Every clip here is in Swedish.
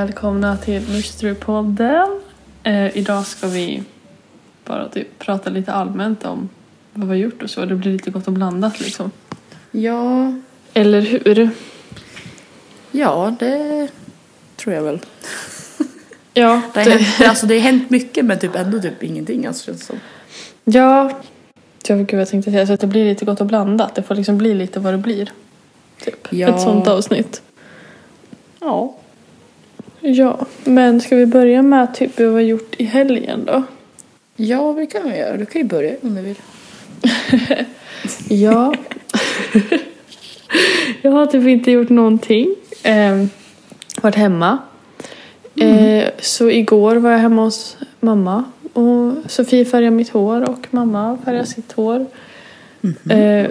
Välkomna till Mysterypodden. Eh, idag ska vi bara typ prata lite allmänt om vad vi har gjort och så. Det blir lite gott och blandat liksom. Ja, Eller hur? ja det tror jag väl. Ja, Det har, det, hänt, alltså, det har hänt mycket men typ ändå typ ingenting alltså, känns det som. ja. Jag gud, jag tänkte säga så att det blir lite gott och blandat. Det får liksom bli lite vad det blir. Typ. Ja. Ett sånt avsnitt. Ja. Ja, men ska vi börja med typ vad vi har gjort i helgen då? Ja, det kan vi göra. Du kan ju börja om du vill. Ja. jag har typ inte gjort någonting. Eh, varit hemma. Eh, så igår var jag hemma hos mamma. Och Sofie färgade mitt hår och mamma färgade sitt hår. Eh,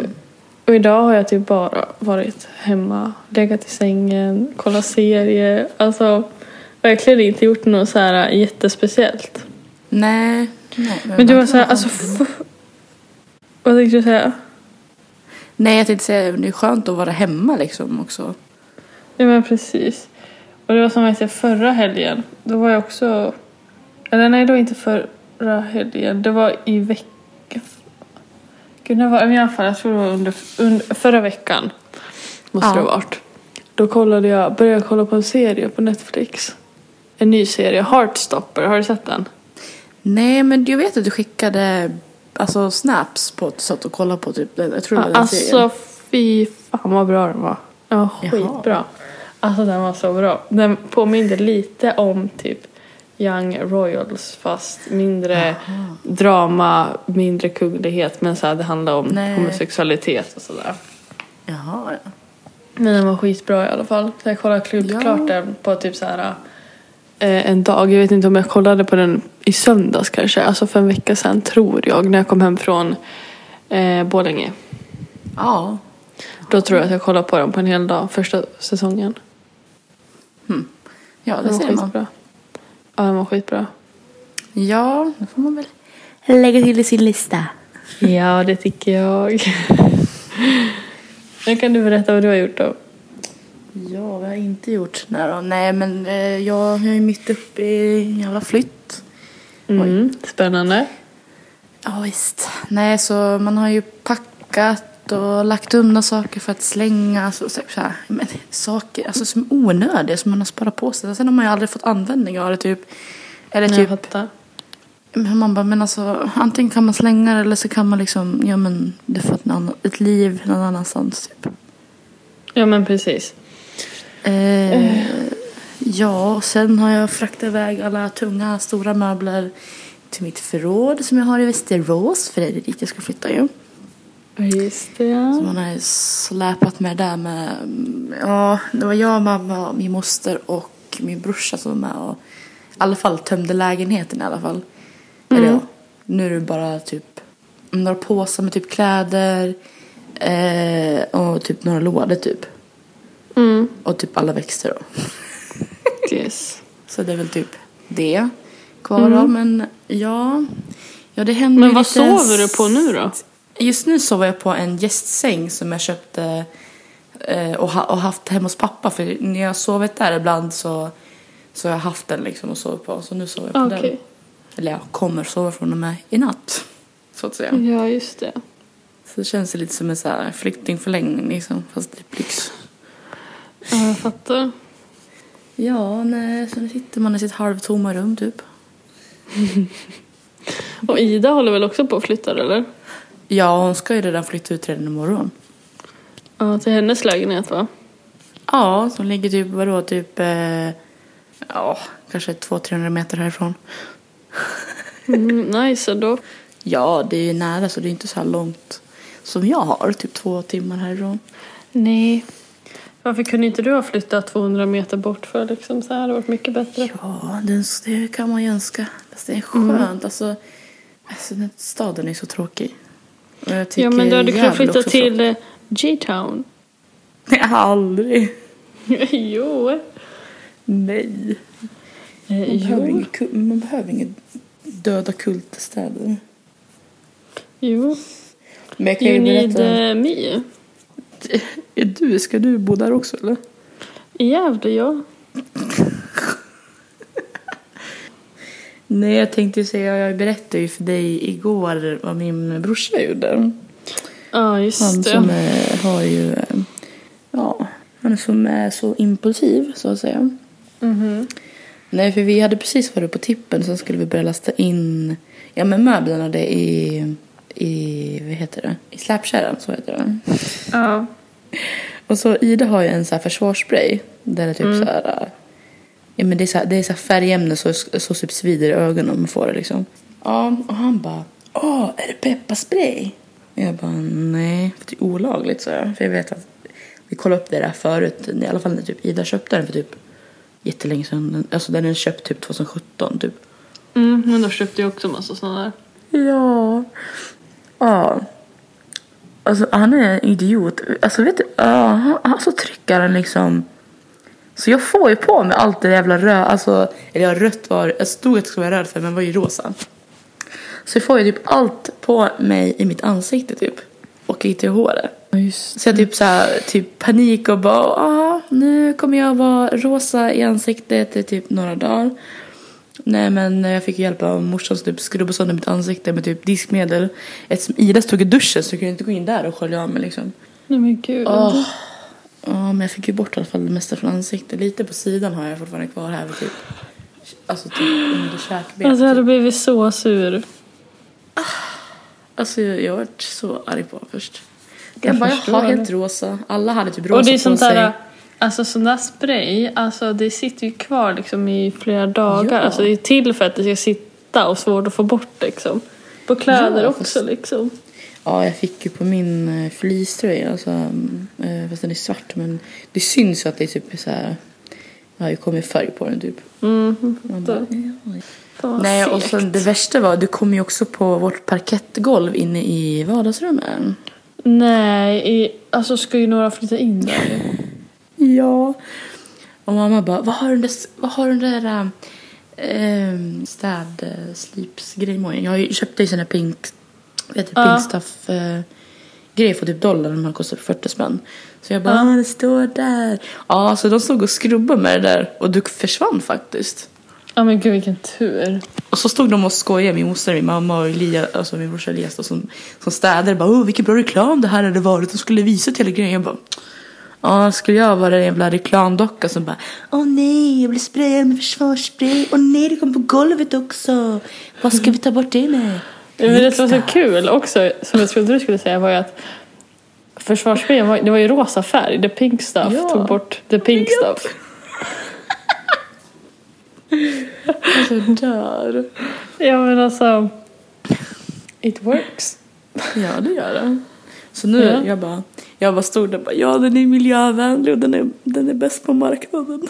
och idag har jag typ bara varit hemma, legat i sängen, kollat serie. Alltså verkligen inte gjort något så här jättespeciellt. Nej. Nej, Men du man var så här, alltså... Vad tänkte du säga? Nej, jag tänkte säga det är skönt att vara hemma liksom också. Ja men precis. Och det var som jag säger förra helgen. Då var jag också... Eller nej, det var inte förra helgen. Det var i veckan. Gud, när var det? Men I alla fall, jag tror det var under, under förra veckan. Måste Ja. det ha varit. Då kollade jag, började jag kolla på en serie på Netflix. En ny serie, Heartstopper. Har du sett den? Nej, men jag vet att du skickade alltså, snaps på att du satt och kollade på typ den. Jag tror det var den alltså serien. fy fan vad bra den var. Ja, Jaha. skitbra. Alltså den var så bra. Den påminde lite om typ Young Royals fast mindre drama, mindre kunglighet men så här, det handlar om Nej. homosexualitet och sådär. Jaha, ja. Men den var skitbra i alla fall. Jag kollade klart, Ja. den på typ så här en dag. Jag vet inte om jag kollade på den i söndags kanske. Alltså för en vecka sedan tror jag. När jag kom hem från eh, Borlänge. Ja. Då tror jag att jag kollade på den på en hel dag första säsongen. Ja, det ser man. skitbra. Ja, den var skitbra. Ja, det får man väl lägga till i sin lista. Ja, det tycker jag. Nu kan du berätta vad du har gjort då. Ja, vad har jag inte gjort? Nej, då. Nej men eh, jag, jag är mitt uppe i en jävla flytt. Mm, spännande. Ja, visst. Nej, så man har ju packat och lagt undan saker för att slänga. Alltså, så, så här, men, saker alltså, som är onödiga som man har sparat på sig. Sen har man ju aldrig fått användning av det typ. Eller typ, men man bara, men alltså antingen kan man slänga det eller så kan man liksom, ja men du får ett, annan, ett liv någon annanstans typ. Ja, men precis. Eh, ja, och sen har jag fraktat iväg alla tunga, stora möbler till mitt förråd som jag har i Västerås. För det är dit jag ska flytta ju. Just det, Så ja. man har släpat med där med, mm, ja, det var jag, mamma, min moster och min brorsa som var med och i alla fall tömde lägenheten i alla fall. Eller ja, nu är det bara typ några påsar med typ kläder eh, och typ några lådor typ. Mm. Och typ alla växter då. Yes. Så det är väl typ det kvar då. Men ja, ja det händer Men vad sover du på nu då? Just nu sover jag på en gästsäng som jag köpte eh, och, ha, och haft hemma hos pappa. För när jag har sovit där ibland så, så har jag haft den liksom och sovit på. Så nu sover jag på Okej. den. Eller jag kommer sova från och med i natt. Så att säga. Ja, just det. Så det känns lite som en så här flyktingförlängning liksom. Fast typ lyx. Ja, jag fattar. Ja, nej, så nu sitter man i sitt halvtomma rum typ. Och Ida håller väl också på att flytta eller? Ja, hon ska ju redan flytta ut redan imorgon. Ja, till hennes lägenhet va? Ja, som ligger typ, vadå, typ, eh, ja, kanske 200-300 meter härifrån. Mm, nice ändå. Ja, det är ju nära så det är inte så här långt som jag har, typ två timmar härifrån. Nej. Varför kunde inte du ha flyttat 200 meter bort för liksom så här? Det hade varit mycket bättre. Ja, det, kan man ju önska. Det är skönt, alltså, alltså den staden är så tråkig. Och jag tycker Ja, men du hade kunnat flytta till eh, G-town. tråkigt. Aldrig. jo. Nej. Eh, Man behöver, jo. inget, man behöver inget döda kultstäder. Jo. Men jag kan You ju need eh, me. Är du, ska du bo där också eller? I Gävle, ja. Nej, jag tänkte ju säga, jag berättade ju för dig igår vad min brorsa gjorde. Ja, just Han det. som är, har ju, eh, ja, han som är så impulsiv så att säga. Mhm. Nej, för vi hade precis varit på tippen så skulle vi börja lasta in ja, men möblerna det i, i, vad heter det, i släpkärran, så heter det. Ja. Och så Ida har ju en så här försvarsspray där det typ så här, äh, ja men det är så här, det är så här färgämne så, så typ svider i ögonen om man får det liksom. Ja, och han bara, åh, är det pepparspray? Jag bara, nej, för det är olagligt så jag. För jag vet att vi kollade upp det där förut, i alla fall när typ Ida köpte den för typ jättelänge sedan. Alltså den är köpt typ 2017 typ. Mm, men då köpte jag också massa sådana där. Ja. Ja. Alltså han är en idiot. Alltså vet du, ja, han, han så trycker han liksom. Så jag får ju på mig allt det jävla röd, alltså, eller ja, rött var, jag stod att det skulle vara röd för men var ju rosa. Så jag får ju typ allt på mig i mitt ansikte typ. Och i till håret. Just. Så jag typ så här, typ panik och bara, ah, nu kommer jag vara rosa i ansiktet i typ några dagar. Nej men jag fick hjälp av morsan som typ skrubba sönder mitt ansikte med typ diskmedel. Eftersom Ida stod i duschen så jag kunde inte gå in där och skölja av mig liksom. Nej men gud. Åh. Ja men jag fick ju bort i alla fall det mesta från ansiktet. Lite på sidan har jag fortfarande kvar här typ, alltså typ under käkbenet. Alltså jag hade blivit så sur. Alltså jag, jag var så arg på först. Jag Jag bara, jaha, det. helt rosa. Alla hade typ rosa Och det är på sånt sig. där, alltså sån där spray, alltså det sitter ju kvar liksom i flera dagar. Ja. Alltså det är till för att det ska sitta och svårt att få bort liksom. På kläder Ja, också fast- liksom. Ja, jag fick ju på min eh, fleecetröja, alltså, eh, fast den är svart, men det syns ju att det är typ så här, jag har ju kommit färg på den typ. Mm, bara, ja. Nej, och sen det värsta var, du kom ju också på vårt parkettgolv inne i vardagsrummet. Nej, i, alltså ska ju några flytta in där. Ja. Och mamma bara, vad har du där, vad har du där äh, städslipsgrejen? Jag köpte ju sån här pink, vet du, Ja. pink stuff äh, grej för typ dollar, men kostar 40 spänn. Så jag bara, Ja. ah, det står där. Ja, så de stod och skrubbade med det där och du försvann faktiskt. Ja men gud vilken tur. Och så stod de och skojade, min moster, min mamma och Elias, alltså min brorsa Elias då, som, som städare. Bara, oh, vilken bra reklam det här hade varit. De skulle visa till hela grejen. Jag bara, ja, skulle jag vara en jävla reklamdocka som bara, åh nej, jag blir sprayad med försvarsspray. Åh nej, det kom på golvet också. Vad ska vi ta bort det med? Men det som var så kul också, som jag trodde du skulle säga, var ju att försvarssprayen var, det var ju rosa färg. The pink stuff Ja. tog bort the pink stuff. Alltså, jag dör. Ja men alltså, it works. Ja, det gör det. Så nu, Ja. jag bara, jag bara stod där och bara, ja den är miljövänlig och den är, den är bäst på marknaden.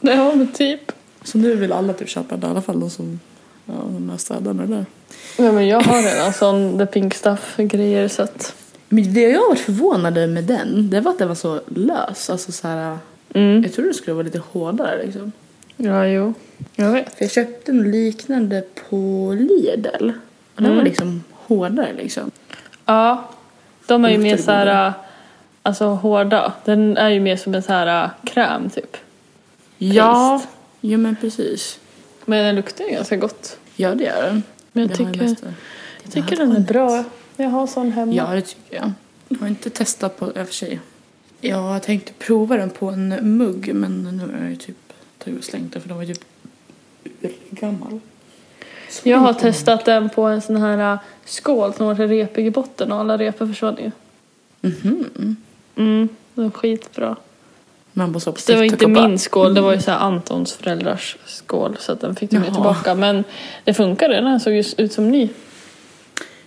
Ja men typ. Så nu vill alla typ köpa det, i alla fall de som, ja, de här städarna där. Ja, men jag har redan sån the pink stuff grejer så att. Men det jag var förvånad med den, det var att den var så lös. Alltså så här, Mm. jag trodde det skulle vara lite hårdare liksom. Ja jo. Jag vet. För jag köpte en liknande på Lidl. Och den Mm. var liksom hårdare liksom. Ja. De är ju mer så här, godare? alltså hårda. Den är ju mer som en så här äh, kräm typ. Ja, jo men precis. Men den luktar ju ganska gott. Ja det gör den. Men jag har tycker, mest- jag tycker den är bra. Jag har sån hemma. Ja det tycker jag. Jag har inte testat på, i och för sig. Ja, Jag tänkte prova den på en mugg men nu är jag ju typ tagit och slängt den för den var ju typ gammal. Så Jag har testat den på en sån här äh, skål som var repig i botten och alla repor försvann ju. Mhm. Mm, den var skitbra. Man bara så på Så det var inte min skål, det var ju så här Antons föräldrars skål så att den fick de Jaha. tillbaka. Men det funkade, den såg ju ut som ny.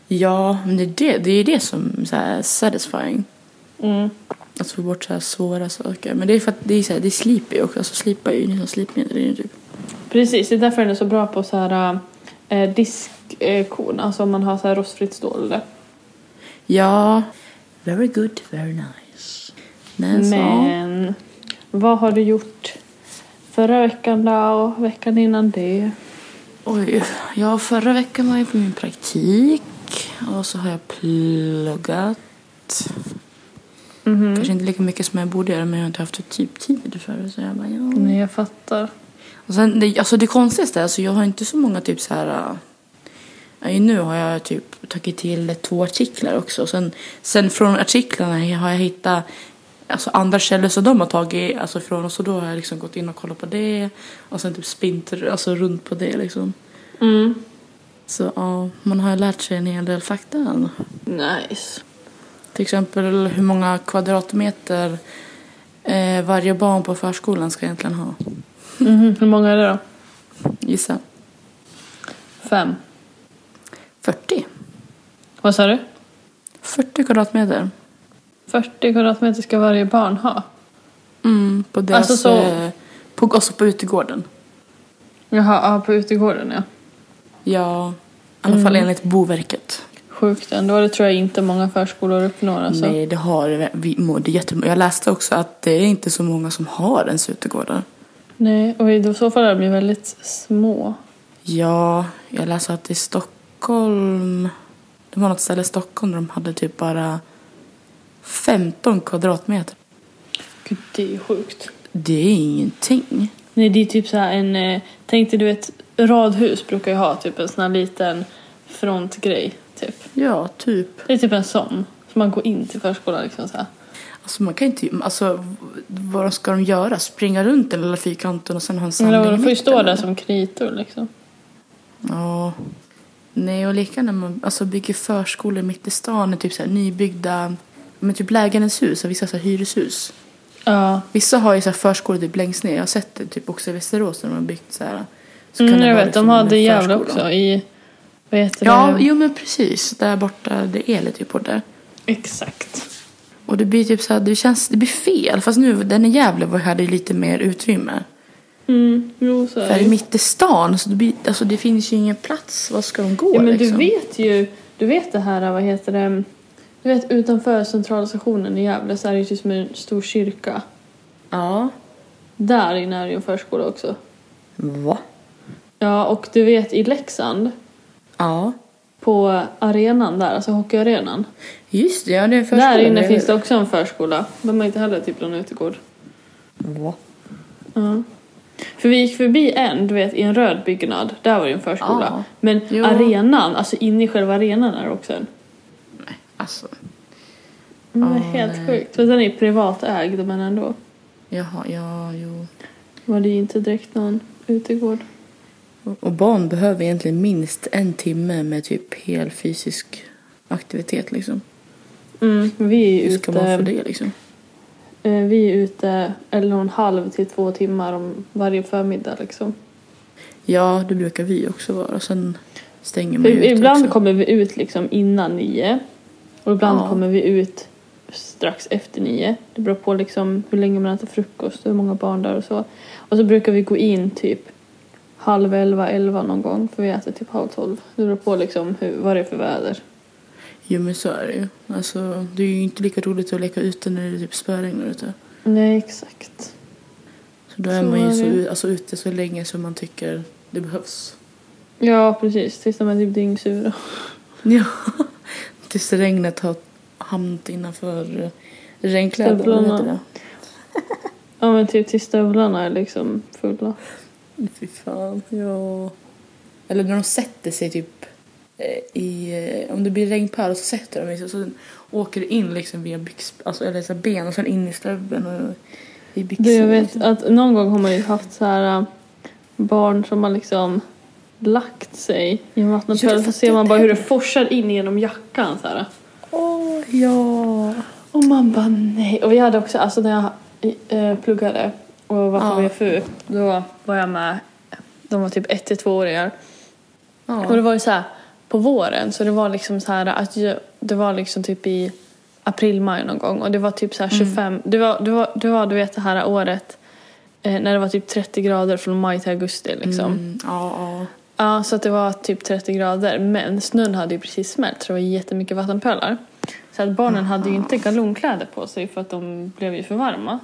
Ja, men det är det, det är det som så här satisfying. Mm. Att få bort så här svåra saker. Men det är för att det är så här, det slipar ju också. Alltså slipar är ju liksom slipmedel typ. Precis, det är därför den är så bra på så här äh, diskkorn, alltså om man har så här rostfritt stål eller. Ja. Very good, very nice. Men. Men vad har du gjort förra veckan då och veckan innan det? Oj, ja förra veckan var jag på min praktik. Och så har jag pluggat. Mhm. Kanske inte lika mycket som jag borde göra men jag har inte haft typ tid för det. Så jag bara, ja. Nej, jag fattar. Och sen, det, alltså det konstigaste är alltså jag har inte så många typ så här... äh, nu har jag typ tagit till två artiklar också. Sen, sen från artiklarna har jag hittat alltså andra källor som de har tagit alltså från och så då har jag liksom gått in och kollat på det och sen typ spint alltså runt på det liksom. Mm. Så ja, man har lärt sig en hel del fakta än. Nice. Till exempel hur många kvadratmeter eh, varje barn på förskolan ska egentligen ha. Mhm. Hur många är det då? Gissa. Fem. 40. Vad sa du? 40 kvadratmeter. 40 kvadratmeter ska varje barn ha. Mm, på deras, Alltså så- eh, på, också på utegården. Jaha, ja, på utegården ja. Ja, i alla fall enligt Boverket. Sjukt ändå. Det tror jag inte många förskolor uppnår. Alltså. Nej, det har vi. Det jättemånga. Jag läste också att det är inte så många som har ens utegårdar. Nej, och i så fall är de ju väldigt små. Ja, jag läste att i Stockholm, det var något ställe i Stockholm där de hade typ bara 15 kvadratmeter. Gud, det är ju sjukt. Det är ingenting. Nej, det är typ så här en... eh, Tänk dig, du vet, radhus brukar ju ha typ en sån här liten frontgrej. Typ. Ja, typ. Det är typ en sån. Så man går in till förskolan liksom så här. Alltså man kan inte, alltså vad ska de göra? Springa runt den lilla fyrkanten och sen ha en samling i de får ju stå där eller? som kritor liksom. Ja. Nej, och lika när man alltså, bygger förskolor mitt i stan, typ så här, nybyggda men typ lägenhetshus och vissa så här, hyreshus. Ja, Vissa har ju så här, förskolor typ längst ner. Jag har sett det typ också i Västerås när de har byggt så här. Så mm, jag vet. De har det jävla förskola. också i... Vad heter Ja, det? jo men precis. Där borta, det är lite på där. Exakt. Och det blir typ så här, det känns, det blir fel. Fast nu, den i Gävle hade ju lite mer utrymme. Mm, jo så är För det. mitt i stan, så det, blir, alltså, det finns ju ingen plats. Var ska de gå Ja, men liksom? du vet ju, du vet det här, vad heter det? Du vet utanför centralstationen i Gävle så är det ju typ som en stor kyrka. Ja. Där inne är det ju en förskola också. Va? Ja, och du vet i Leksand, Ja. på arenan där, alltså hockeyarenan. Just det, ja det är en förskola. Där inne finns det också en förskola. De har inte heller typ någon utegård. Va? Ja. För vi gick förbi en, du vet, i en röd byggnad. Där var det en förskola. Ja. Men Jo. arenan, alltså inne i själva arenan är det också en. Nej, alltså. Det är Ja, helt nej. sjukt. För den är privatägd men ändå. Jaha, ja, jo. var det ju inte direkt någon utegård. Och barn behöver egentligen minst en timme med typ hel fysisk aktivitet liksom. Mm, vi är Hur ska man få ute, det liksom? eh, vi är ute en och en halv till två timmar om varje förmiddag liksom. Ja, det brukar vi också vara. Sen stänger man ju ibland också. kommer vi ut liksom innan nio. Och ibland Ja. kommer vi ut strax efter nio. Det beror på liksom hur länge man äter frukost och hur många barn där och så. Och så brukar vi gå in typ halv elva, elva någon gång. För vi äter typ halv tolv. Det beror på liksom hur, vad det är för väder. Jo men så är det ju. Alltså, det är ju inte lika roligt att leka ute när det typ spöregnar ute. Nej, exakt. Så då är Så man ju är så, det. alltså, ute så länge som man tycker det behövs. Ja, precis. Tills de är typ dyngsura. Ja. Tills regnet har hamnat innanför eh, regnkläderna. Ja, men typ tills stövlarna är liksom fulla. Fy fan, ja. Eller när de sätter sig typ i, eh, om det blir regnpöl så sätter de sig och så åker det in liksom via byx, alltså, eller så ben och sen in i stöveln och i byxorna. Jag vet att någon gång har man ju haft så här äh, barn som har liksom lagt sig i en Ja, vattenpöl så ser man bara hur det forsar in genom jackan så här. Åh, ja. Och man bara nej. Och vi hade också, alltså när jag eh, pluggade och var på Ja. VFU då var jag med, de var typ ett till tvååringar. ja. Och det var ju så här på våren så det var liksom så här att jag, det var liksom typ i april, maj någon gång och det var typ så här 25, det, var, det, var, det var du vet det här året eh, när det var typ 30 grader från maj till augusti liksom. Mm, ja, ja. Ja, så att det var typ 30 grader men snön hade ju precis smält så det var jättemycket vattenpölar. Så att barnen hade ju inte galonkläder på sig för att de blev ju för varma.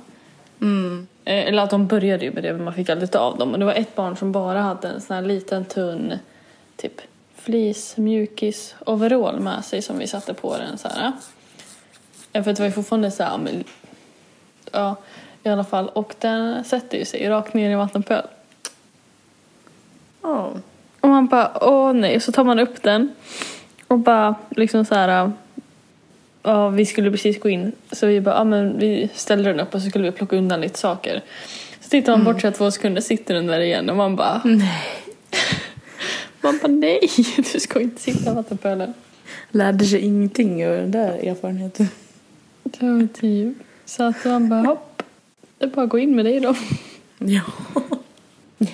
Mm. Eh, Eller att de började ju med det men man fick aldrig ta av dem. Och det var ett barn som bara hade en sån här liten tunn typ fleece, mjukis, overall med sig som vi satte på den så här. För det var ju fortfarande så här, ja, men, ja i alla fall. Och den sätter ju sig rakt ner i vattenpöl. Ja. Och man bara, åh nej. Så tar man upp den och bara liksom så här. Ja, vi skulle precis gå in. Så vi bara, ja men vi ställde den upp och så skulle vi plocka undan lite saker. Så tittar man bort så här två sekunder, sitter den där igen och man bara, Nej. Man bara nej, du ska inte sitta i vattenpölen. Lärde sig ingenting av den där erfarenheten. Det var typ. Så att man bara, hopp. Det är bara att gå in med dig då. Ja.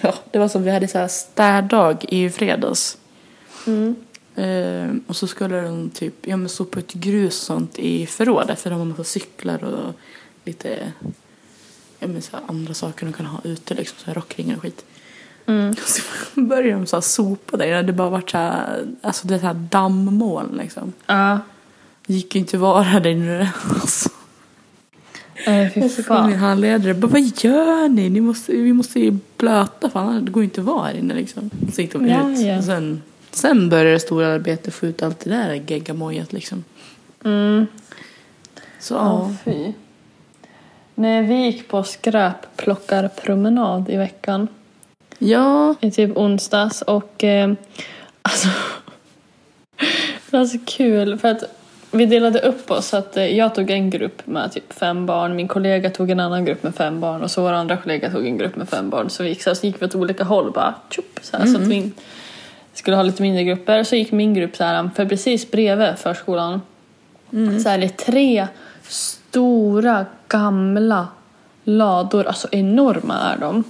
Ja, det var som vi hade så här städdag i fredags. Mm. Eh, och så skulle de typ ja, men sopa ut grus sånt i förrådet för de har massa cyklar och lite ja, men så andra saker de kan ha ute liksom, så här rockringar och skit. Mm. Så började de så här sopa där det bara varit så här, alltså det här dammmoln liksom. Ja. Det gick ju inte att vara där inne. Alltså. Nej, fy kom min fan. handledare bara, vad gör ni? ni måste, vi måste ju blöta för annars det går ju inte att vara här inne liksom. Så gick de Ja, ut. ja. Och sen, sen började det stora arbetet få ut allt det där geggamojet liksom. Mm. Så Ja, ja. fy. Nej, vi gick på skräpplockarpromenad i veckan. Ja. I typ onsdags och eh, alltså det var så kul för att vi delade upp oss så att eh, jag tog en grupp med typ fem barn, min kollega tog en annan grupp med fem barn och så vår andra kollega tog en grupp med fem barn. Så vi gick, så här, så gick vi åt olika håll bara tjup, så, här, så att vi skulle ha lite mindre grupper. Så gick min grupp så här, för precis bredvid förskolan så är det tre stora gamla lador, alltså enorma är de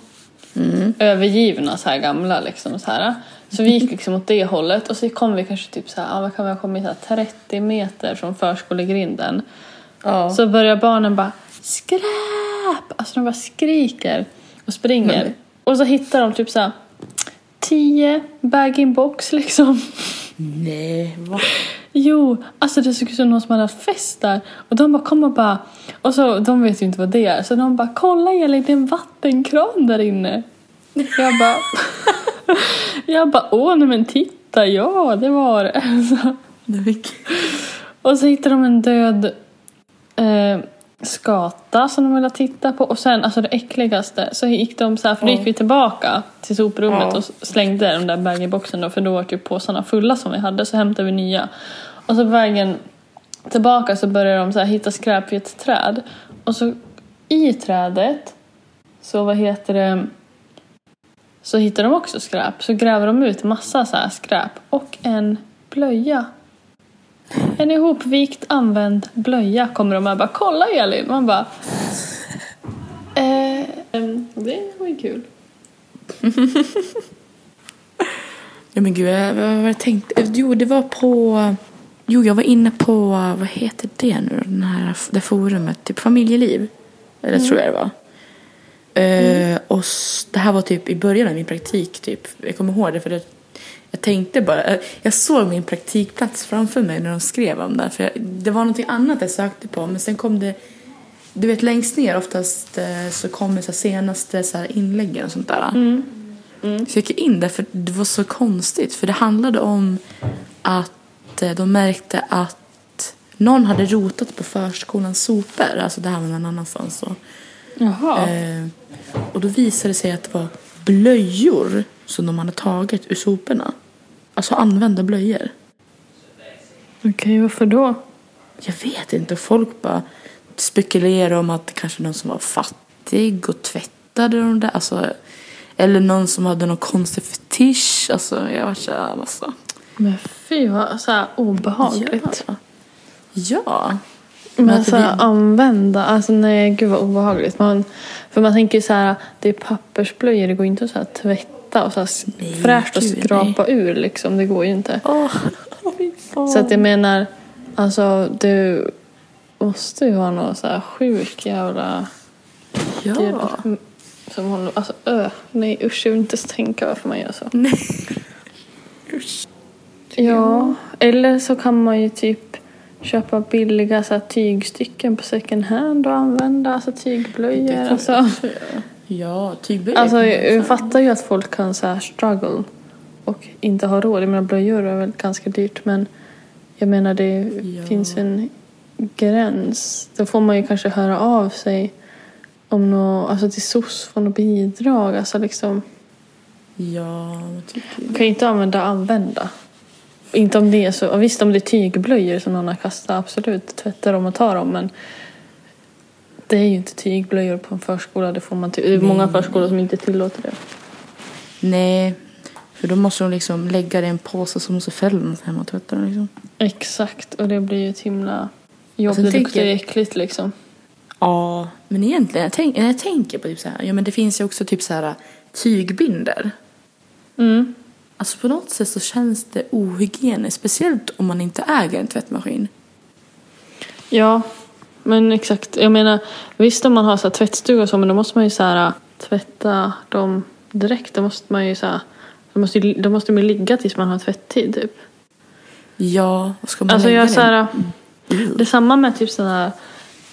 övergivna så här gamla liksom så här. Så vi gick liksom åt det hållet och så kom vi kanske typ så här, ja, vad kan vi ha kommit så här 30 meter från förskolegrinden. ja. Så börjar barnen bara skräp! Alltså de bara skriker och springer. Men- Och så hittar de typ så här 10 bag-in-box liksom. Nej, va? Jo, alltså det såg ut som någon som hade haft fest där. Och de bara kom och bara... Och så, de vet ju inte vad det är. Så de bara, kolla Elin, det är en vattenkran där inne. Jag bara... jag bara, åh nej men titta, ja det var det. Så-. Och så hittade de en död eh, skata som de ville titta på. Och sen, alltså det äckligaste, så gick de så här, för då gick vi tillbaka till soprummet Ja. och slängde den där bag-in-boxen då, för då var typ påsarna fulla som vi hade, så hämtade vi nya. Och så på vägen tillbaka så började de så här hitta skräp vid ett träd. Och så i trädet så vad heter det så hittar de också skräp. Så gräver de ut massa så här skräp och en blöja. En ihopvikt använd blöja kommer de och bara kolla Elin. Man bara eh, em, det var ju kul. Ja men gud, jag, vad var jag tänkte? Jo, det var på... Jo, jag var inne på, vad heter det nu Den här, det forumet, typ familjeliv. Eller tror jag det var. Eh, och s- det här var typ i början av min praktik, typ. Jag kommer ihåg det för det, jag tänkte bara, jag såg min praktikplats framför mig när de skrev om det. För jag, det var någonting annat jag sökte på, men sen kom det, du vet längst ner oftast eh, så kommer så senaste så här inläggen och sånt där. Så jag gick in där för det var så konstigt. För det handlade om att eh, de märkte att någon hade rotat på förskolans sopor. Alltså det här var någon annanstans. Så. Jaha. Eh, och då visade det sig att det var blöjor som de hade tagit ur soporna. Alltså använda blöjor. Okej, varför då? Jag vet inte. Folk bara spekulerar om att det kanske någon som var fattig och tvättade de där. Alltså, eller någon som hade någon konstig fetisch. Alltså jag var så här, alltså. Men fy vad så här obehagligt. Ja. ja. Men Men alltså det använda, alltså nej gud vad obehagligt. Man, för man tänker så här, det är pappersblöjor, det går inte att så här tvätta och så här s- Nej, fräscht och skrapa ur liksom, det går ju inte. Fan. Så att jag menar, alltså du måste ju ha någon så här sjuk jävla ja. gud, som håller, alltså ö, nej usch jag vill inte ens tänka varför man gör så. Nej. Usch. Ja, eller så kan man ju typ köpa billiga så här, tygstycken på second hand och använda, alltså tygblöjor. Alltså, Ja, tygblöjor. alltså kan man jag, fattar ju att folk kan så här struggle och inte ha råd. Jag menar blöjor är väl ganska dyrt men jag menar det Ja. finns en gräns. Då får man ju kanske höra av sig om nå, alltså till SOS för något bidrag. Alltså liksom, Ja, tycker man kan ju inte använda använda. Inte om det är så, visst om det är tygblöjor som någon har kastat, absolut tvätta dem och ta dem men det är ju inte tygblöjor på en förskola, det får man ty- det är många förskolor som inte tillåter det. Nej, för då måste de liksom lägga det i en påse som måste föräldrarna ta hem och tvätta den liksom. Exakt, och det blir ju ett himla jobb. Det luktar ju äckligt liksom. Ja, men egentligen, jag, tänk, när jag tänker på typ så här, ja men det finns ju också typ så här tygbinder. Mm. Alltså på något sätt så känns det ohygieniskt, speciellt om man inte äger en tvättmaskin. Ja, men exakt. Jag menar, visst om man har så här tvättstuga och så, men då måste man ju så här, tvätta dem direkt. Då måste man ju så här, då måste, ju- då måste de ju ligga tills man har tvätttid typ. Ja, vad ska man Alltså lägga jag så här, Mm. det är samma med typ sådana här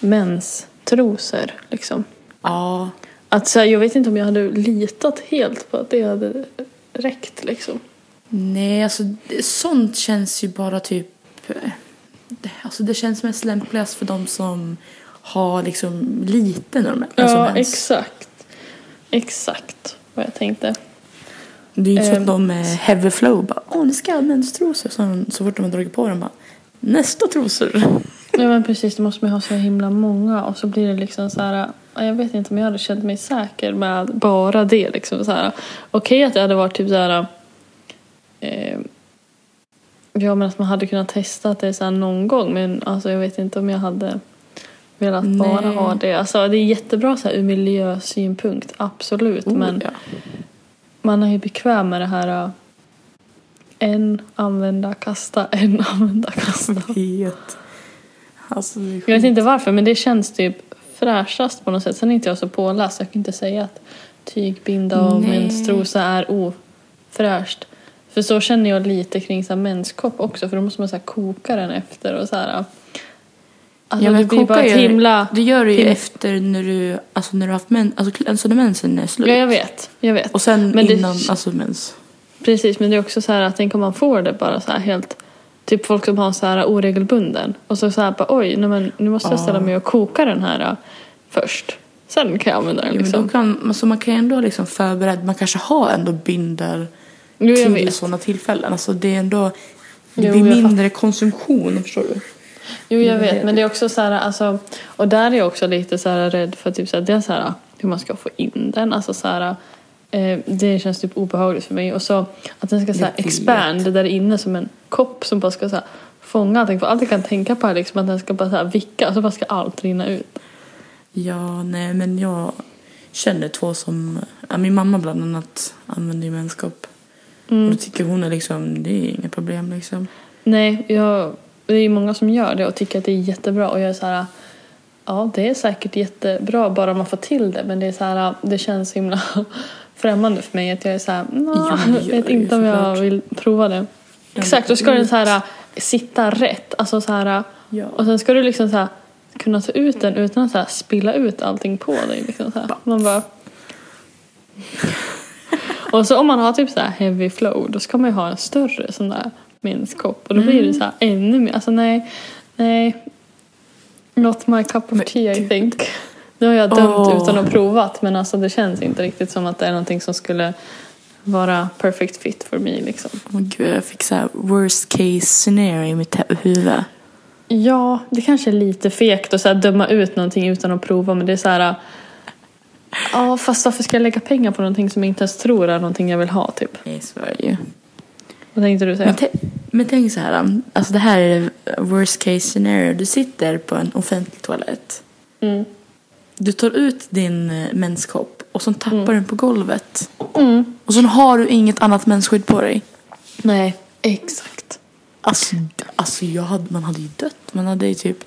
menstrosor liksom. Ja, Att så här, jag vet inte om jag hade litat helt på att det hade räckt liksom. nej alltså sånt känns ju bara typ, alltså det känns mest lämpligast för de som har liksom lite norm, alltså ja, mens. exakt. Exakt vad jag tänkte. Det är ju inte så att de med heavy flow bara, åh nu ska jag ha menstrosor. Så, så fort de har dragit på dem bara, nästa trosor. Ja men precis, det måste man ha så himla många och så blir det liksom så här. ja, Jag vet inte om jag hade känt mig säker med bara det liksom. Okej att det hade varit typ så här. Eh, ja men att man hade kunnat testa det så någon gång men alltså jag vet inte om jag hade velat bara Nej. ha det. Alltså det är jättebra så här ur miljösynpunkt, absolut men Oh, ja. man är ju bekväm med det här. eh, En använda, kasta, en använda, kasta. vet. Alltså, Jag vet inte varför men det känns typ fräschast på något sätt. Sen är inte jag så påläst. Jag kan inte säga att tygbinda och menstrosa är ofräscht. För så känner jag lite kring så här menskopp också för då måste man så koka den efter och så här. Alltså Ja, men det blir bara ett himla... Det gör du ju him- efter när du, alltså när du har haft mens, alltså, alltså när mensen är slut. Ja jag vet, jag vet. Och sen Men det- innan, alltså mens. Precis men det är också så här att tänk om man får det bara så här helt Typ folk som har så här oregelbunden och så så här bara oj nej, men nu måste jag ställa mig och koka den här äh, först. Sen kan jag använda den Ja, men liksom. då kan, alltså man kan ju ändå liksom förbereda, man kanske har ändå binder Jo, jag till vet. sådana tillfällen. Alltså det är ändå, det Jo, blir mindre konsumtion, förstår du? Jo, jag vet. Men det är också så här, alltså, och där är jag också lite så här rädd för typ så här, det är så här, hur man ska få in den. Alltså så här, eh, det känns typ obehagligt för mig. Och så att den ska så här, expand där inne som en kopp som bara ska så här, fånga allting. För allt jag kan tänka på är liksom att den ska bara så här, vicka och så bara ska allt rinna ut. Ja, nej men jag känner två som, ja, min mamma bland annat använder ju menskopp. Och Mm. då tycker hon är liksom, det är inga problem liksom. Nej, jag, det är ju många som gör det och tycker att det är jättebra. Och jag är så här, ja det är säkert jättebra bara man får till det. Men det är så här, det känns himla främmande för mig att jag är så här, "Nå, Jo, det gör vet inte om jag vill prova det. Exakt, då ska den så här sitta rätt. Alltså så här, Ja. och sen ska du liksom så här kunna ta ut den utan att så här spilla ut allting på dig. Liksom så här. Man bara... och så om man har typ så här heavy flow då ska man ju ha en större sån där menskopp och då blir det så här ännu mer. Alltså nej, nej. Not my cup of tea I think. Nu har jag dömt Åh. utan att provat men alltså det känns inte riktigt som att det är någonting som skulle vara perfect fit for me liksom. Åh gud, jag fick så här worst case scenario i mitt hu- huvud. Ja, det kanske är lite fegt att så döma ut någonting utan att prova men det är så här. Ja, fast varför ska jag lägga pengar på någonting som jag inte ens tror är någonting jag vill ha typ? Det ju. Vad tänkte du säga? Men, men tänk så här, alltså det här är worst case scenario. Du sitter på en offentlig toalett. Mm. Du tar ut din eh, menskopp och så tappar den på golvet. Mm. Och så har du inget annat mensskydd på dig. Nej, exakt. Alltså, alltså jag hade, man hade ju dött. Man hade ju typ...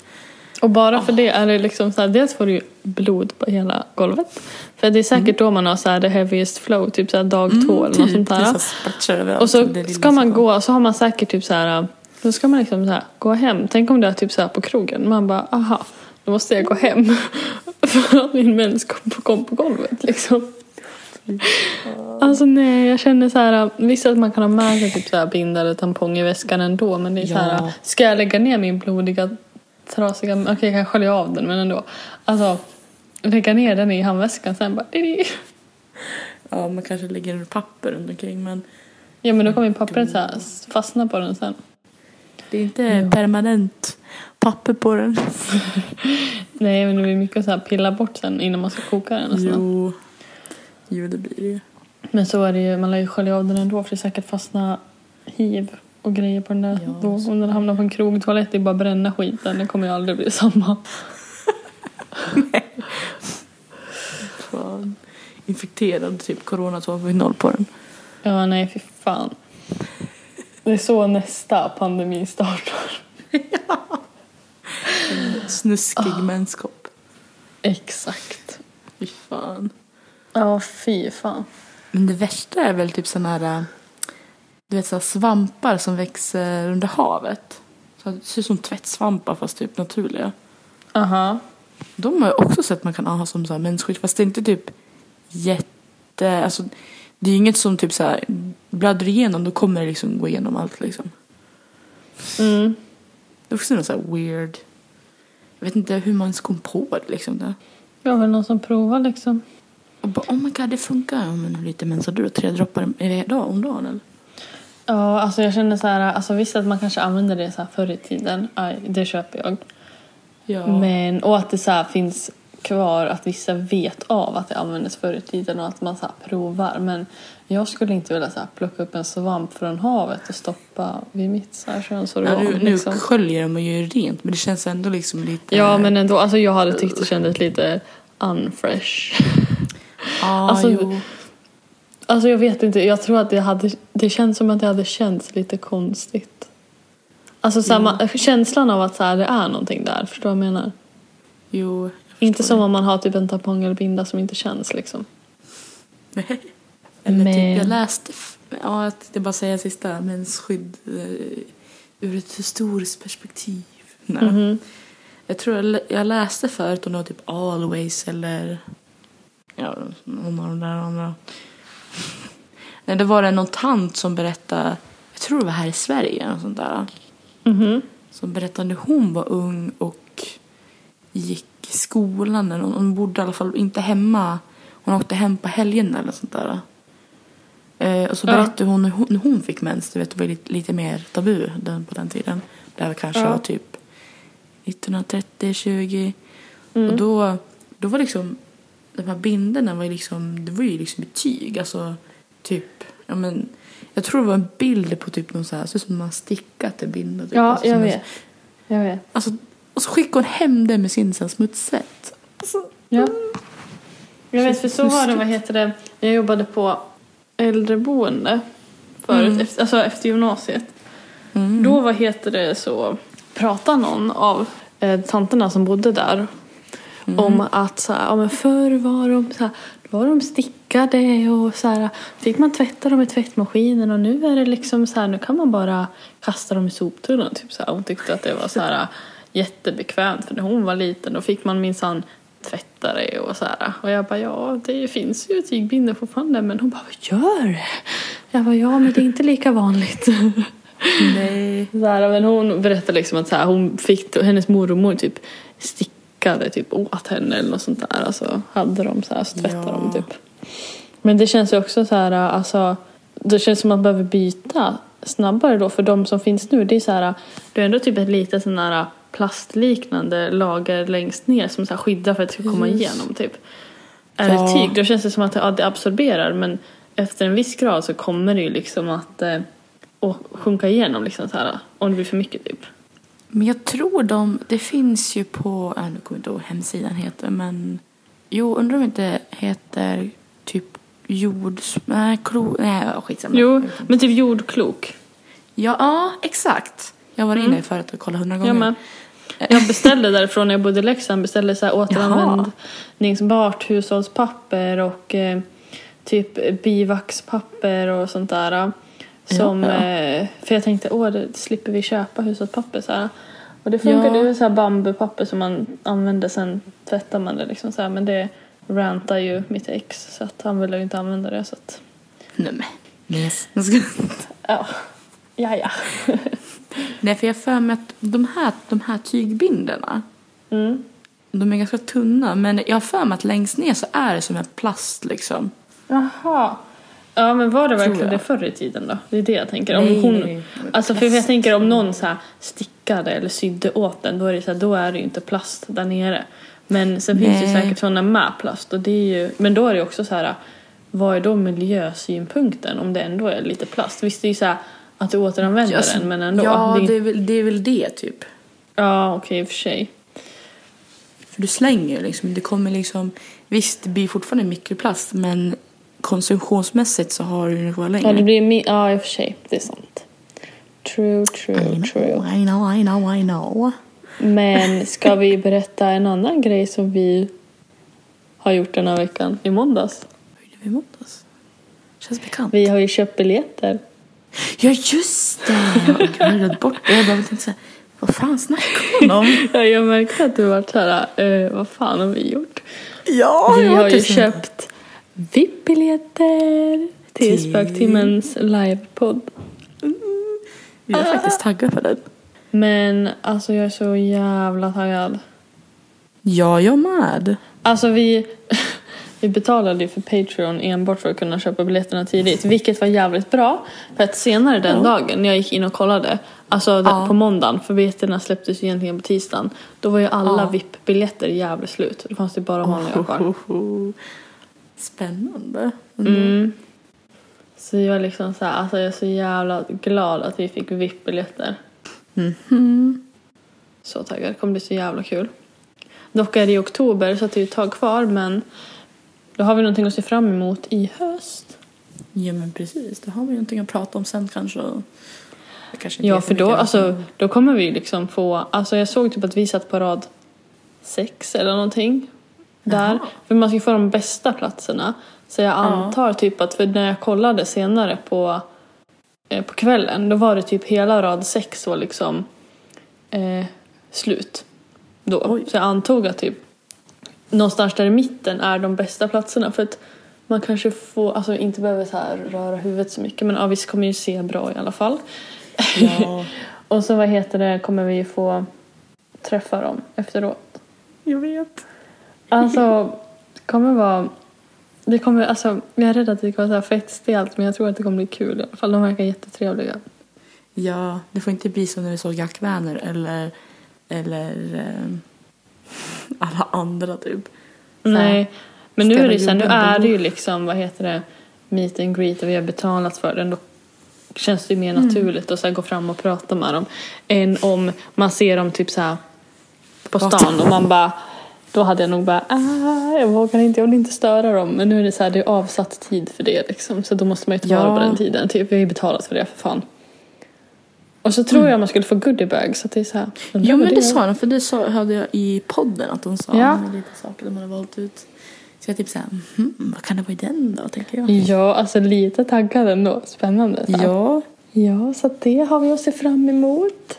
Och bara för det är det liksom så här, dels får du ju blod på hela golvet. För det är säkert då man har så här the heaviest flow, typ så här dag två eller något sånt där. så. Och så ska man gå, så har man säkert typ så här, då ska man liksom så här, gå hem. Tänk om det är typ så här på krogen. Man bara, aha, då måste jag gå hem. För att min mens kom på, kom på golvet liksom. Alltså nej, jag känner så här, visst att man kan ha med sig typ så här binda eller tampong i väskan ändå. Men det är så här, Ja. ska jag lägga ner min blodiga trasiga, okej jag kan skölja av den men ändå. Alltså lägga ner den i handväskan sen bara di-di. Ja, man kanske lägger papper runt omkring men Ja men då kommer ju pappret så här fastna på den sen. det är inte permanent papper på den. Nej men det blir mycket så här pilla bort sen innan man ska koka den och. Jo. jo, det blir det ju. Men så är det ju, man lär ju skölja av den ändå för det är säkert fastna hiv och grejer på den där. Ja, då, om den hamnar på en krogtoalett, det är bara att bränna skiten. Det kommer ju aldrig bli samma. Fan. Infekterad typ corona 2.0 på den. Ja nej fy fan. Det är så nästa pandemi startar. Snuskig mänskap. Exakt. Fy fan. Ja fy fan. Men det värsta är väl typ sådana här, du vet så svampar som växer under havet. Så det ser ut som tvättsvampar fast typ naturliga. Aha. De har jag också sett man kan ha som så här mensskydd fast det är inte typ jätte, alltså det är ju inget som typ så här bläddrar igenom då kommer det liksom gå igenom allt liksom. Mm. Det är också något så här weird. Jag vet inte hur man ens kom på det liksom. Det. Jag har väl någon som provar liksom. Och bara, oh my god det funkar. Ja, men lite mens har du då? Tre droppar i dag om dagen eller? Ja, alltså jag känner så här, alltså visst att man kanske använde det så här förr i tiden. Aj, det köper jag. Ja. Men, och att det så finns kvar att vissa vet av att det användes förr i tiden och att man så provar. Men jag skulle inte vilja så plocka upp en svamp från havet och stoppa vid mitt så här könsorgan. Ja, nu, nu liksom. sköljer de gör rent men det känns ändå liksom lite... Ja, men ändå. Alltså jag hade tyckt det kändes lite unfresh. Ah, alltså, jo. Alltså jag vet inte. Jag tror att det hade... Det känns som att det hade känts lite konstigt. Alltså så här, man, känslan av att så här, det är någonting där. Förstår du vad jag menar? Jo. jag Inte som om man har typ en tampong eller binda som inte känns liksom. det. Eller Men- typ jag läste, ja jag bara säga sista, mensskydd eh, ur ett historiskt perspektiv. Nej. Mhm. Jag tror jag, jag läste förut om det var typ Always eller ja, någon av de där andra. Nej, det var det någon tant som berättade, jag tror det var här i Sverige, och sånt där. Mhm. Som berättade när hon var ung och gick i skolan. Eller hon, hon bodde i alla fall inte hemma. Hon åkte hem på helgen eller sånt där. Eh, och så Ja. berättade hon när hon, hon fick mens. Du vet, det var lite, lite mer tabu den, på den tiden. Det här kanske Ja. var typ 1930, 20. Mm. Och då, då var liksom de här bindorna var ju liksom, det var ju liksom betyg. Alltså typ, ja men jag tror det var en bild på typ någon så här, så som man stickat en binda. Typ. Ja, alltså, jag som en- vet. Jag vet. Alltså, och så skickade hon hem det med sin så här smutsvett. Alltså, Ja. Jag vet, för så var det, vad heter det, jag jobbade på äldreboende förut, Mm. efter, alltså efter gymnasiet. mm. Då, vad heter det, så pratade någon av eh, tanterna som bodde där Mm. om att så här, ja, men förr var de, så här, var de stickade och så här, fick man tvätta dem i tvättmaskinen och nu är det liksom så här, nu kan man bara kasta dem i soptunnan. Typ så här. Hon tyckte att det var så här jättebekvämt för när hon var liten då fick man minsann tvätta det och så här. Och jag bara ja, det finns ju tygbindor fortfarande men hon bara vad gör det? Jag bara ja, men det är inte lika vanligt. Nej. Så här, men hon berättade liksom att så här, hon fick, hennes mormor typ stickade typ åt henne eller något sånt där. Alltså hade de så här så tvättade Ja. de typ. Men det känns ju också så här, alltså det känns som att man behöver byta snabbare då för de som finns nu det är så här, det är ändå typ ett litet sån här plastliknande lager längst ner som så här skyddar för att det ska komma Just. igenom typ. Är Ja. det tyg då känns det som att ja, det absorberar men efter en viss grad så kommer det ju liksom att eh, sjunka igenom liksom så här om det blir för mycket typ. Men jag tror de, det finns ju på, äh, nu kommer jag inte ihåg hemsidan heter men jo, undrar om det inte heter typ jord, nej, klo, nej skitsamma. Jo, men typ jordklok. Ja, ja, exakt. Jag var Mm. inne förut och kollade hundra gånger. Jag med. Jag beställde därifrån när jag bodde i Leksand. Beställde så här återanvändningsbart hushållspapper och eh, typ bivaxpapper och sånt där. Som, Ja. Eh, för jag tänkte, åh, det slipper vi köpa hushållspapper så här. Och det funkar, Ja. det är så här bambupapper som man använder sen tvättar man det liksom så här. Men det rantar ju mitt ex så att han ville ju inte använda det så att, Nej men. Yes. Ja. Ja, ja. Nej, för jag för mig att de här, de här tygbinderna, Mm. de är ganska tunna. Men jag har för mig att längst ner så är det som en plast liksom. Jaha. Ja men var det verkligen det förr i tiden då? Det är det jag tänker. Om Nej, hon, nej, nej. Alltså för jag tänker om någon så här stickade eller sydde åt den då är det, så här, då är det ju inte plast där nere. Men sen finns det ju Nej. säkert sådana med plast och det är ju, men då är det också så här vad är då miljösynpunkten om det ändå är lite plast? Visst det är ju så här att du återanvänder Alltså, den men ändå. Ja, det, är, väl, det är väl det typ. ja okej i och för sig. För du slänger ju liksom, det kommer liksom, visst det blir fortfarande mikroplast men konsumtionsmässigt så har du den kvar längre. Ja det blir ja i och för sig, det är sant. True, true, true. I know, I know, I know. Men ska vi berätta en annan grej som vi har gjort den här veckan i måndags? Vad gjorde vi i måndags? Känns bekant. Vi har ju köpt biljetter. Ja just det! Jag har glömt bort det. Jag bara tänkte såhär, vad fan snackar hon om? Ja, jag märkte att du var såhär, eh, vad fan har vi gjort? Ja, vi jag har ju köpt VIP-biljetter till Spöktimmens livepodd. Vi är faktiskt taggade på den. Men alltså jag är så jävla taggad. Ja, jag med. Alltså vi, vi betalade ju för Patreon enbart för att kunna köpa biljetterna tidigt. Vilket var jävligt bra. För att senare den dagen när jag gick in och kollade. Alltså Ja. på måndagen, för biljetterna släpptes ju egentligen på tisdagen. Då var ju alla Ja. VIP-biljetter jävligt slut. Då fanns det bara vanliga kvar. Spännande. Mm. Så jag är liksom så här, alltså jag är så jävla glad att vi fick VIP-biljetter. Mhm. Så taggad, det kommer bli så jävla kul. Dock är det i oktober så det är ett tag kvar men då har vi någonting att se fram emot i höst. Ja men precis, då har vi någonting att prata om sen kanske. Kanske Ja för då, alltså, då kommer vi liksom få, alltså jag såg typ att vi satt på rad sex eller någonting. Där. Jaha. För man ska få de bästa platserna. Så jag antar typ att, för när jag kollade senare på, eh, på kvällen, då var det typ hela rad sex var liksom eh, slut. Då. Oj. Så jag antog att typ någonstans där i mitten är de bästa platserna. För att man kanske får, alltså inte behöver så här röra huvudet så mycket. Men ja, vi kommer ju se bra i alla fall. Ja, Och så vad heter det, kommer vi ju få träffa dem efteråt. jag vet. Alltså, det kommer vara... Det kommer, alltså, jag är rädd att det kommer vara så fett stelt men jag tror att det kommer bli kul i alla fall. De verkar jättetrevliga. Ja, det får inte bli som när vi såg Jack Werner eller, eller eh, alla andra typ. Nej, men nu är det så här, nu är det ju liksom, vad heter det, meet and greet och vi har betalat för den. Då känns det ju mer Mm. naturligt att så här, gå fram och prata med dem. Än om man ser dem typ så här på stan och man bara då hade jag nog bara, ah, jag vågar inte, jag vill inte störa dem. Men nu är det så här, det är avsatt tid för det liksom. Så då måste man ju ta Ja. vara på den tiden. Typ, vi har ju betalat för det för fan. Och så tror jag man skulle få goodiebag så att det är så här. Jo men det är. sa de, för det sa, hörde jag i podden att de sa Ja. lite saker de hade valt ut. Så jag typ såhär, mhm, vad kan det vara i den då, tänker jag. Ja, alltså lite taggad ändå. Spännande. Så. Ja, Ja, så det har vi att se fram emot.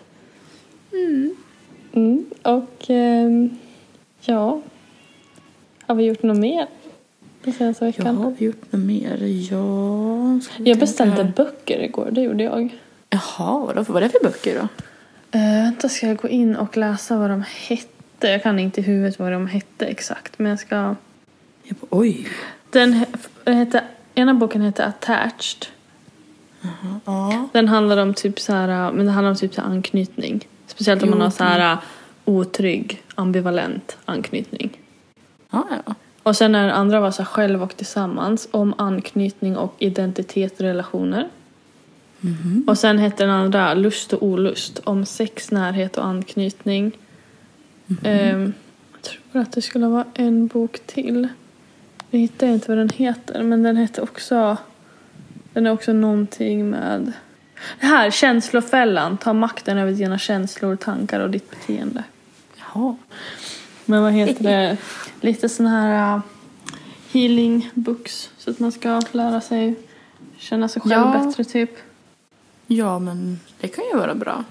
Mm. Och ehm, ja, har vi gjort något mer den senaste jag veckan? har vi gjort något mer? Ja, Jag beställde här. böcker igår, det gjorde jag. Jaha, vadå, vad är det för böcker då? Uh, vänta, ska jag gå in och läsa vad de hette? Jag kan inte i huvudet vad de hette exakt, men jag ska... Jag bara, oj. Den he- den hette, ena boken heter Attached. Ja. Den handlar om typ så här, men det handlar om typ så anknytning. Speciellt om man Jo, har så här otrygg, ambivalent anknytning. Ja, ja. Och sen är den andra var så här själv och tillsammans om anknytning och identitet och relationer. Och sen hette den andra Lust och olust om sex, närhet och anknytning. Ehm, jag tror att det skulle vara en bok till. Jag hittar inte vad den heter men den heter också den är också någonting med det här, känslofällan. Ta makten över dina känslor, tankar och ditt beteende. Jaha. Men vad heter det? Lite sån här uh, healing books. Så att man ska lära sig känna sig själv Ja. bättre typ. Ja, men det kan ju vara bra.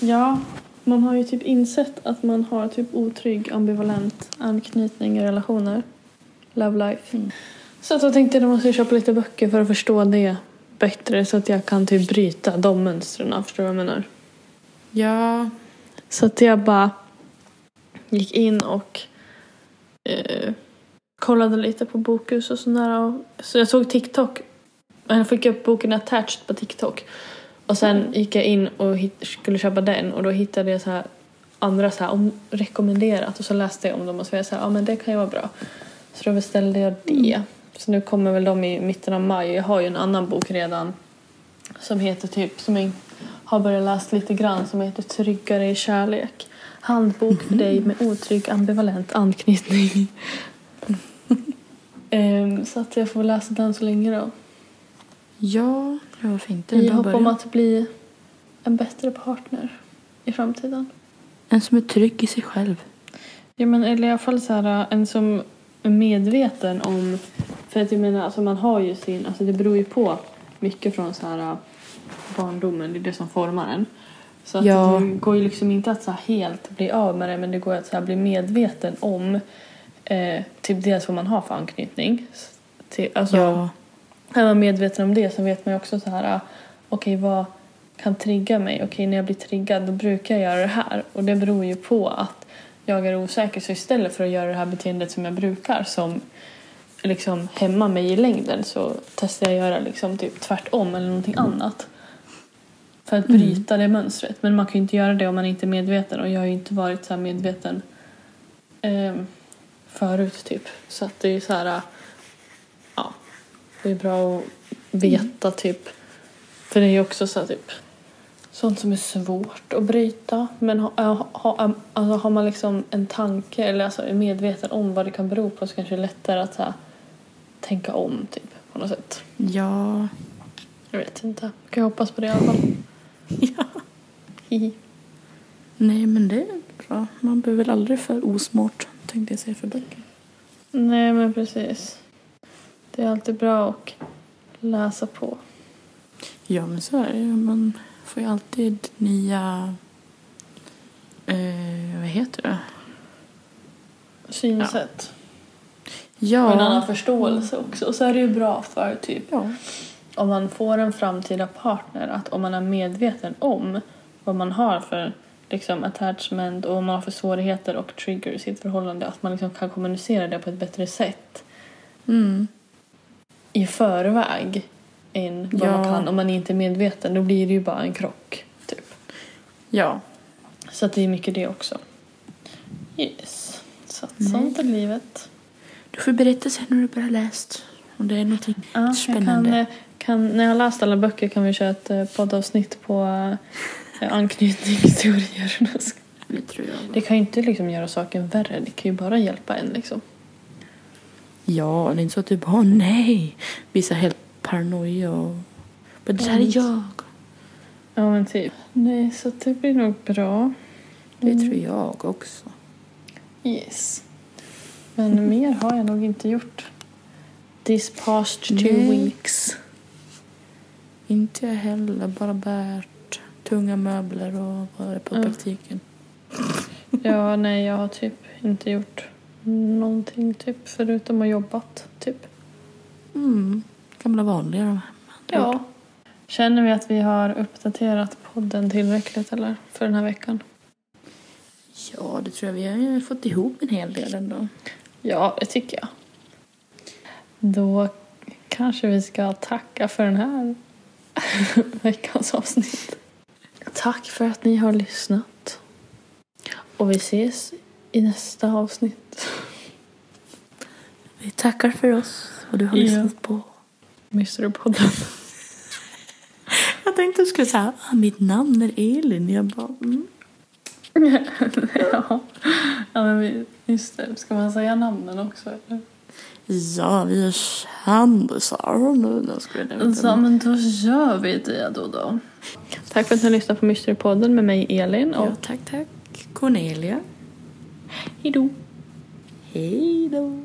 Ja, man har ju typ insett att man har typ otrygg ambivalent anknytning i relationer. Love life. Mm. Så att jag tänkte att jag måste köpa lite böcker för att förstå det bättre så att jag kan typ bryta de mönstren. Förstår du vad jag menar? Ja, Så att jag bara gick in och eh, kollade lite på Bokus och sådär. Och, så jag såg TikTok. Jag fick upp boken Attached på TikTok. Och sen gick jag in och hit, skulle köpa den och då hittade jag så här andra så här om, rekommenderat och så läste jag om dem och så var jag så här, ja men det kan ju vara bra. Så då beställde jag det. Så nu kommer väl de i mitten av maj. Jag har ju en annan bok redan som heter typ, som jag har börjat läsa lite grann, som heter Tryggare i kärlek. Handbok för dig med otrygg ambivalent anknytning. Ehm, så att jag får läsa den så länge då. ja, ja varför inte? I hopp om att bli en bättre partner i framtiden. En som är trygg i sig själv. Ja, men eller i alla fall så här, en som är medveten om... För att jag menar, alltså man har ju sin... Alltså det beror ju på mycket från så här barndomen. Det är det som formar en. Så att Ja. det går ju liksom inte att så helt bli av med det men det går att så bli medveten om eh, typ dels vad man har för anknytning. Till, alltså, Ja, är man medveten om det så vet man ju också så här, ah, okej vad kan trigga mig? Okej när jag blir triggad då brukar jag göra det här. Och det beror ju på att jag är osäker. Så istället för att göra det här beteendet som jag brukar som liksom hämmar mig i längden så testar jag göra liksom typ tvärtom eller någonting annat. För att bryta det mönstret. Men man kan ju inte göra det om man inte är medveten och jag har ju inte varit så här medveten eh, förut typ. Så att det är så här, ja, det är bra att veta typ. För det är ju också så här, typ sånt som är svårt att bryta. Men ha, ha, alltså, har man liksom en tanke eller alltså, är medveten om vad det kan bero på så kanske det är lättare att här, tänka om typ på något sätt. ja, Jag vet inte. Jag kan hoppas på det i alla fall. Ja. Nej, men det är bra. Man blir väl aldrig för osmart, tänkte jag säga för böcker. Nej men precis. Det är alltid bra att läsa på. Ja, men så är det. Man får ju alltid nya... Eh, vad heter det? Synsätt. Ja. Och en annan förståelse också. Och så är det ju bra för typ Ja. Om man får en framtida partner att om man är medveten om vad man har för liksom, attachment och vad man har för svårigheter och triggers i ett förhållande att man liksom kan kommunicera det på ett bättre sätt Mm. i förväg än vad man Ja. kan om man inte är medveten. Då blir det ju bara en krock. Typ. Ja. Så att det är mycket det också. Yes. Så att sånt är livet. Du får berätta sen när du bara läst. Om det är någonting Ja, spännande. Jag kan, eh, kan, när jag har läst alla böcker kan vi köra ett eh, poddavsnitt på eh, anknytningsteorier. Det tror jag. Det kan ju inte liksom göra saken värre. Det kan ju bara hjälpa en. Liksom. Ja, det är inte så att du bara nej. Så helt paranoia och... Men det här är jag. Ja, men typ. Nej, så det blir nog bra. Det Mm. tror jag också. Yes. Men mer har jag nog inte gjort. This past two Nej. weeks. Inte jag heller. Bara bärt tunga möbler och varit på Ja. praktiken. Ja, nej, jag har typ inte gjort någonting typ förutom att jobbat. Typ. Mm. Gamla vanliga de här. Ja. Känner vi att vi har uppdaterat podden tillräckligt eller för den här veckan? Ja, det tror jag. Vi har fått ihop en hel del ändå. Ja, det tycker jag. Då kanske vi ska tacka för den här veckans avsnitt. Tack för att ni har lyssnat. Och vi ses i nästa avsnitt. Vi tackar för oss och du har Ja. lyssnat på. Mysterypodden. Jag tänkte du skulle säga ah, mitt namn är Elin. Jag bara mm. ja. ja, men just det. Ska man säga namnen också? Eller? Ja, vi är kändisar nu. Nu ska vi Så, men då gör vi det då. då. Tack för att ni har lyssnat på Mysterypodden med mig Elin. Och Ja, tack, tack. Cornelia. hejdå. Hej då.